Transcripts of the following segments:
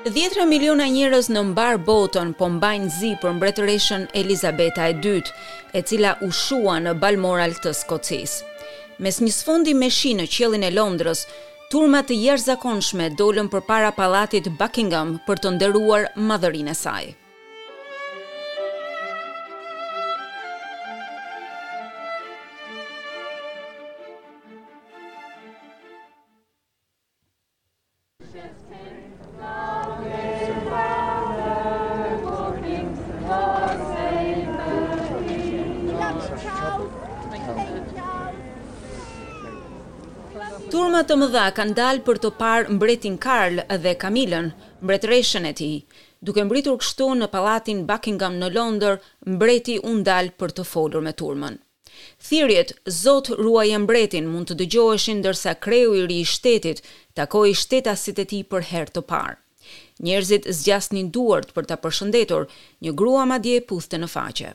Dhjetra miliona njerëz në mbarë botën po mbajnë zi për mbretëreshën Elizabeta e II, e cila u shua në Balmoral të Skocisë. Mes një sfondi me shi në qiellin e Londrës, Turma të jashtëzakonshme dolën përpara pallatit Buckingham për të nderuar madhërinë e saj. Turma të mëdha kanë dalë për të parë mbretin Karl dhe Kamilën, mbretëreshën e tij. Duke mbërritur kështu në pallatin Buckingham në Londër, mbreti u ndal për të folur me turmën. Thirrjet Zot ruaje mbretin mund të dëgjoheshin ndërsa kreu i ri i shtetit takoi shtetasit e tij për herë të parë. Njerëzit zgjasnin duart për ta përshëndetur, një grua madje puthte në faqe.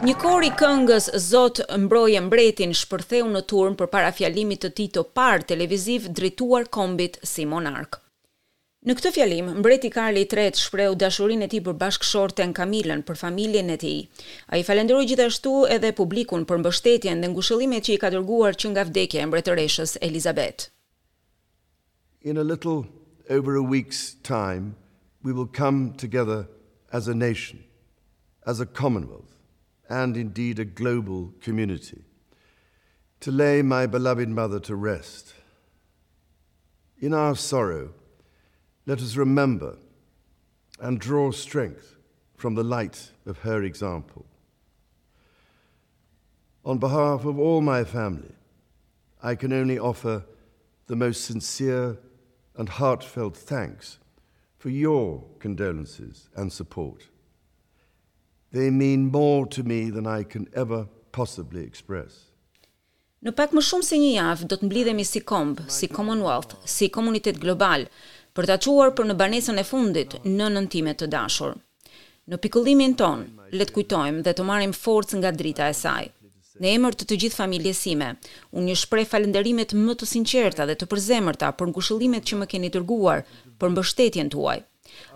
Një kor i këngës Zot mbroje mbretin shpërtheu në turmë përpara fjalimit të tij të parë televiziv drejtuar kombit si monark. Në këtë fjalim, mbreti Karli i Tretë shprehu dashurinë e tij për bashkëshorten Kamilën, për familjen e tij. Ai falënderoi gjithashtu edhe publikun për mbështetjen dhe ngushëllimet që i ka dërguar që nga vdekja e mbretëreshës Elizabet. In a little over a week's time we will come together as a nation, as a commonwealth, and indeed a global community, to lay my beloved mother to rest. In our sorrow, let us remember and draw strength from the light of her example. On behalf of all my family, I can only offer the most sincere and heartfelt thanks for your condolences and support. They mean more to me than I can ever possibly express. Në pak më shumë se një javë do të mblidhemi si komb, si Commonwealth, si komunitet global, për ta çuar për në banesën e fundit, nënën time të dashur. Në pikëllimin tonë, le të kujtojmë dhe të marrim forcë nga drita e saj. Në emër të të gjithë familjes sime, unë ju shpreh falënderimet më të sinqerta dhe të përzemërta për ngushëllimet që më keni dërguar, për mbështetjen tuaj.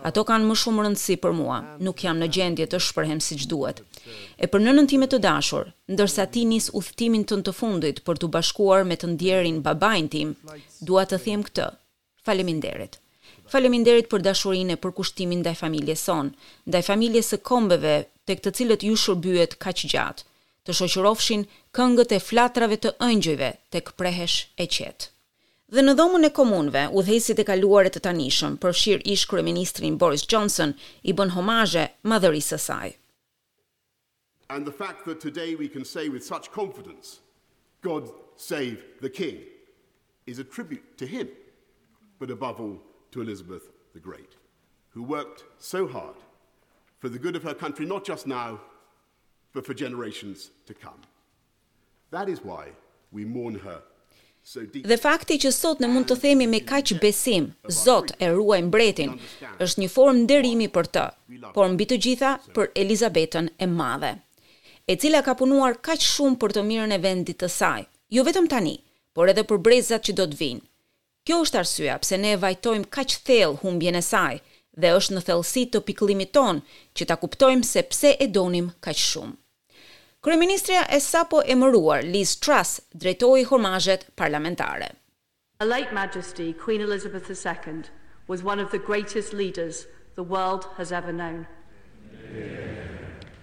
Ato kanë më shumë rëndësi për mua, nuk jam në gjendje të shprehem siç duhet. E për nënën time të dashur, ndërsa ti nis udhëtimin tënd të fundit për t'u bashkuar me të ndjerin babain tim, dua të them këtë, Faleminderit. Faleminderit për dashurinë e përkushtimin ndaj familjes sonë, ndaj familjes së kombeve tek të cilët ju shërbyet kaq gjatë. Të shoqërofshin këngët e flatrave të engjëjve tek prehesh e qetë. Dhe në Dhomën e Komuneve, udhëheqësit e kaluar e të tanishëm, përfshirë ish-kryeministrin Boris Johnson, i bënë homazhe madhërisë së saj. And the fact that today we can say with such confidence, God save the King, is a tribute to him, but above all to Elizabeth the Great, who worked so hard for the good of her country, not just now, but for generations to come. Dhe fakti që sot ne mund të themi me kaq besim, Zot, ruaje mbretin, është një formë nderimi për të, por mbi të gjitha për Elizabetën e Madhe, e cila ka punuar kaq shumë për të mirën e vendit të saj, jo vetëm tani, por edhe për brezat që do të vijnë. Kjo është arsyeja pse ne e vajtojmë kaq thellë humbjen e saj dhe është në thellësi të pikëllimit tonë që ta kuptojmë se pse e donim kaq shumë. Kryeministrja e sapoemëruar, Liz Truss, drejtoi homazhet parlamentare. Her late Majesty Queen Elizabeth the Second was one of the greatest leaders the world has ever known.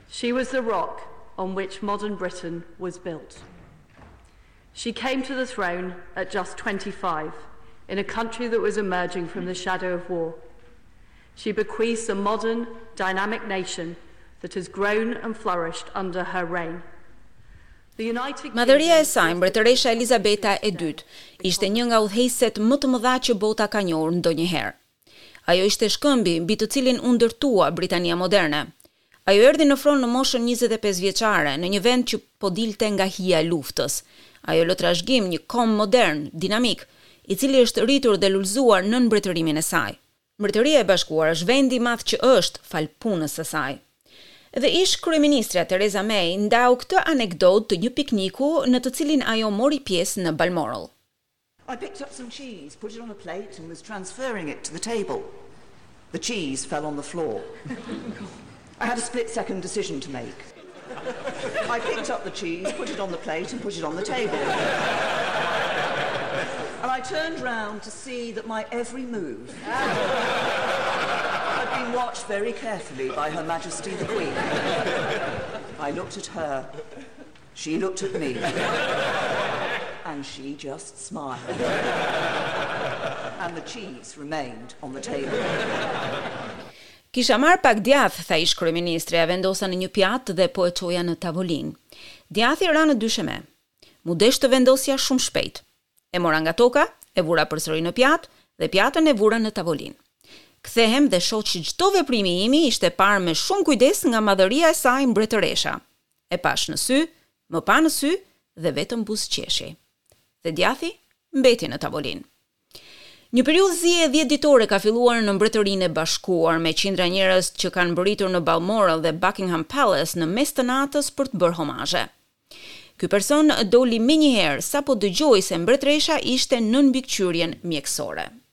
She was the rock on which modern Britain was built. She came to the throne at just twenty five in a country that was emerging from the shadow of war. She bequeaths a modern, dynamic nation that has grown and flourished under her reign. The United Kingdom Madhëria e saj, Mbretëresha Elizabeta e Dytë, ishte një nga udhëheqëset më të mëdha që bota ka njohur ndonjëherë. Ajo ishte shkëmbi, mbi të cilin u ndërtua Britania moderne. Ajo erdhi në fron në moshën njëzet e pesë vjeçare, në një vend që po dilte nga hija e luftës. Ajo lë trashëgim një komb modern, dinamik, i cili është rritur dhe lulëzuar nën mbretërimin e saj. Mbretëria e Bashkuar është vendi i madh që është, falë punës së saj. Dhe ish-kryeministrja Theresa May ndau këtë anekdotë të një pikniku në të cilin ajo mori pjesë në Balmoral. I picked up some cheese, put it on a plate and was transferring it to the table. The cheese fell on the floor. I had a split second decision to make. I picked up the cheese, put it on the plate and put it on the table. and I turned round to see that my every move been watched very carefully by Her Majesty the Queen. I looked at her. She looked at me and she just smiled and the cheese remained on the table. Kisha marrë pak djathë, tha ish-kryeministrja, e vendosa në një pjatë dhe po e çoja në tavolinë. Djathi ra në dysheme. M'u desh të vendosja shumë shpejt. E mora nga toka, e vura përsëri në pjatë dhe pjatën e vura në tavolinë. Kthehem dhe shoh që çdo veprim i imi ishte parë me shumë kujdes nga madhëria e saj mbretëresha. E pashë në sy, më pa në sy dhe vetëm buzëqeshi. Dhe djathi mbeti në tavolinë. Një periudhë zie dhjetëditore ka filluar në Mbretërinë e Bashkuar, me qindra njerëz që kanë mbërritur në Balmoral dhe Buckingham Palace në mes të natës për të bërë homazhe. Ky person doli menjëherë sapo dëgjoi se mbretëresha ishte nën mbikëqyrjen mjekësore.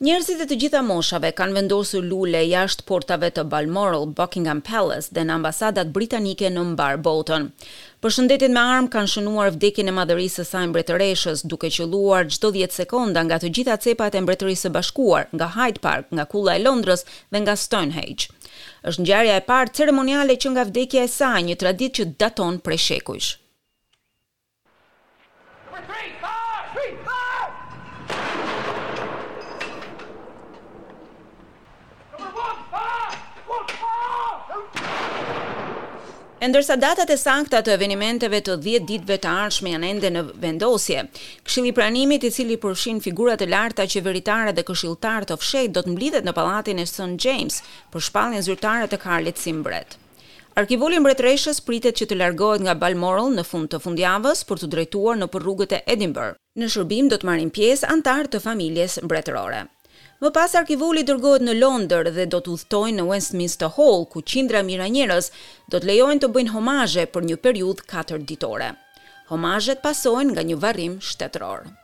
Njerëzit e të gjitha moshave kanë vendosur lule jashtë portave të Balmoral, Buckingham Palace dhe në ambasadat britanike në mbarë botën. Përshëndetjet me armë kanë shënuar vdekjen e madhërisë së saj mbretëreshës, duke qëlluar çdo dhjetë sekonda nga të gjitha cepat e Mbretërisë së Bashkuar, nga Hyde Park, nga Kulla e Londrës dhe nga Stonehenge. Është ngjarja e parë ceremoniale që nga vdekja e saj, një traditë që daton prej shekujsh. E ndërsa datat e sakta të evenimenteve të 10 ditëve të ardhshme janë ende në vendosje, Këshilli i Pranimit, i cili përfshin figura të larta qeveritare dhe këshilltarë të fshehtë, do të mblidhet në Pallatin e St. James për shpalljen zyrtare të Karlit si mbret. Arkivoli i Mbretëreshës pritet që të largohet nga Balmoral në fund të fundjavës për t'u drejtuar nëpër rrugët e Edinburgh. Në shërbim do të marrin pjesë anëtarë të familjes mbretërore. Më pas arkivoli dërgohet në Londër dhe do të udhëtojë në Westminster Hall, ku qindra mijëra njerëz do të lejohen të bëjnë homazhe për një periudhë katër ditore. Homazhet pasohen nga një varrim shtetëror.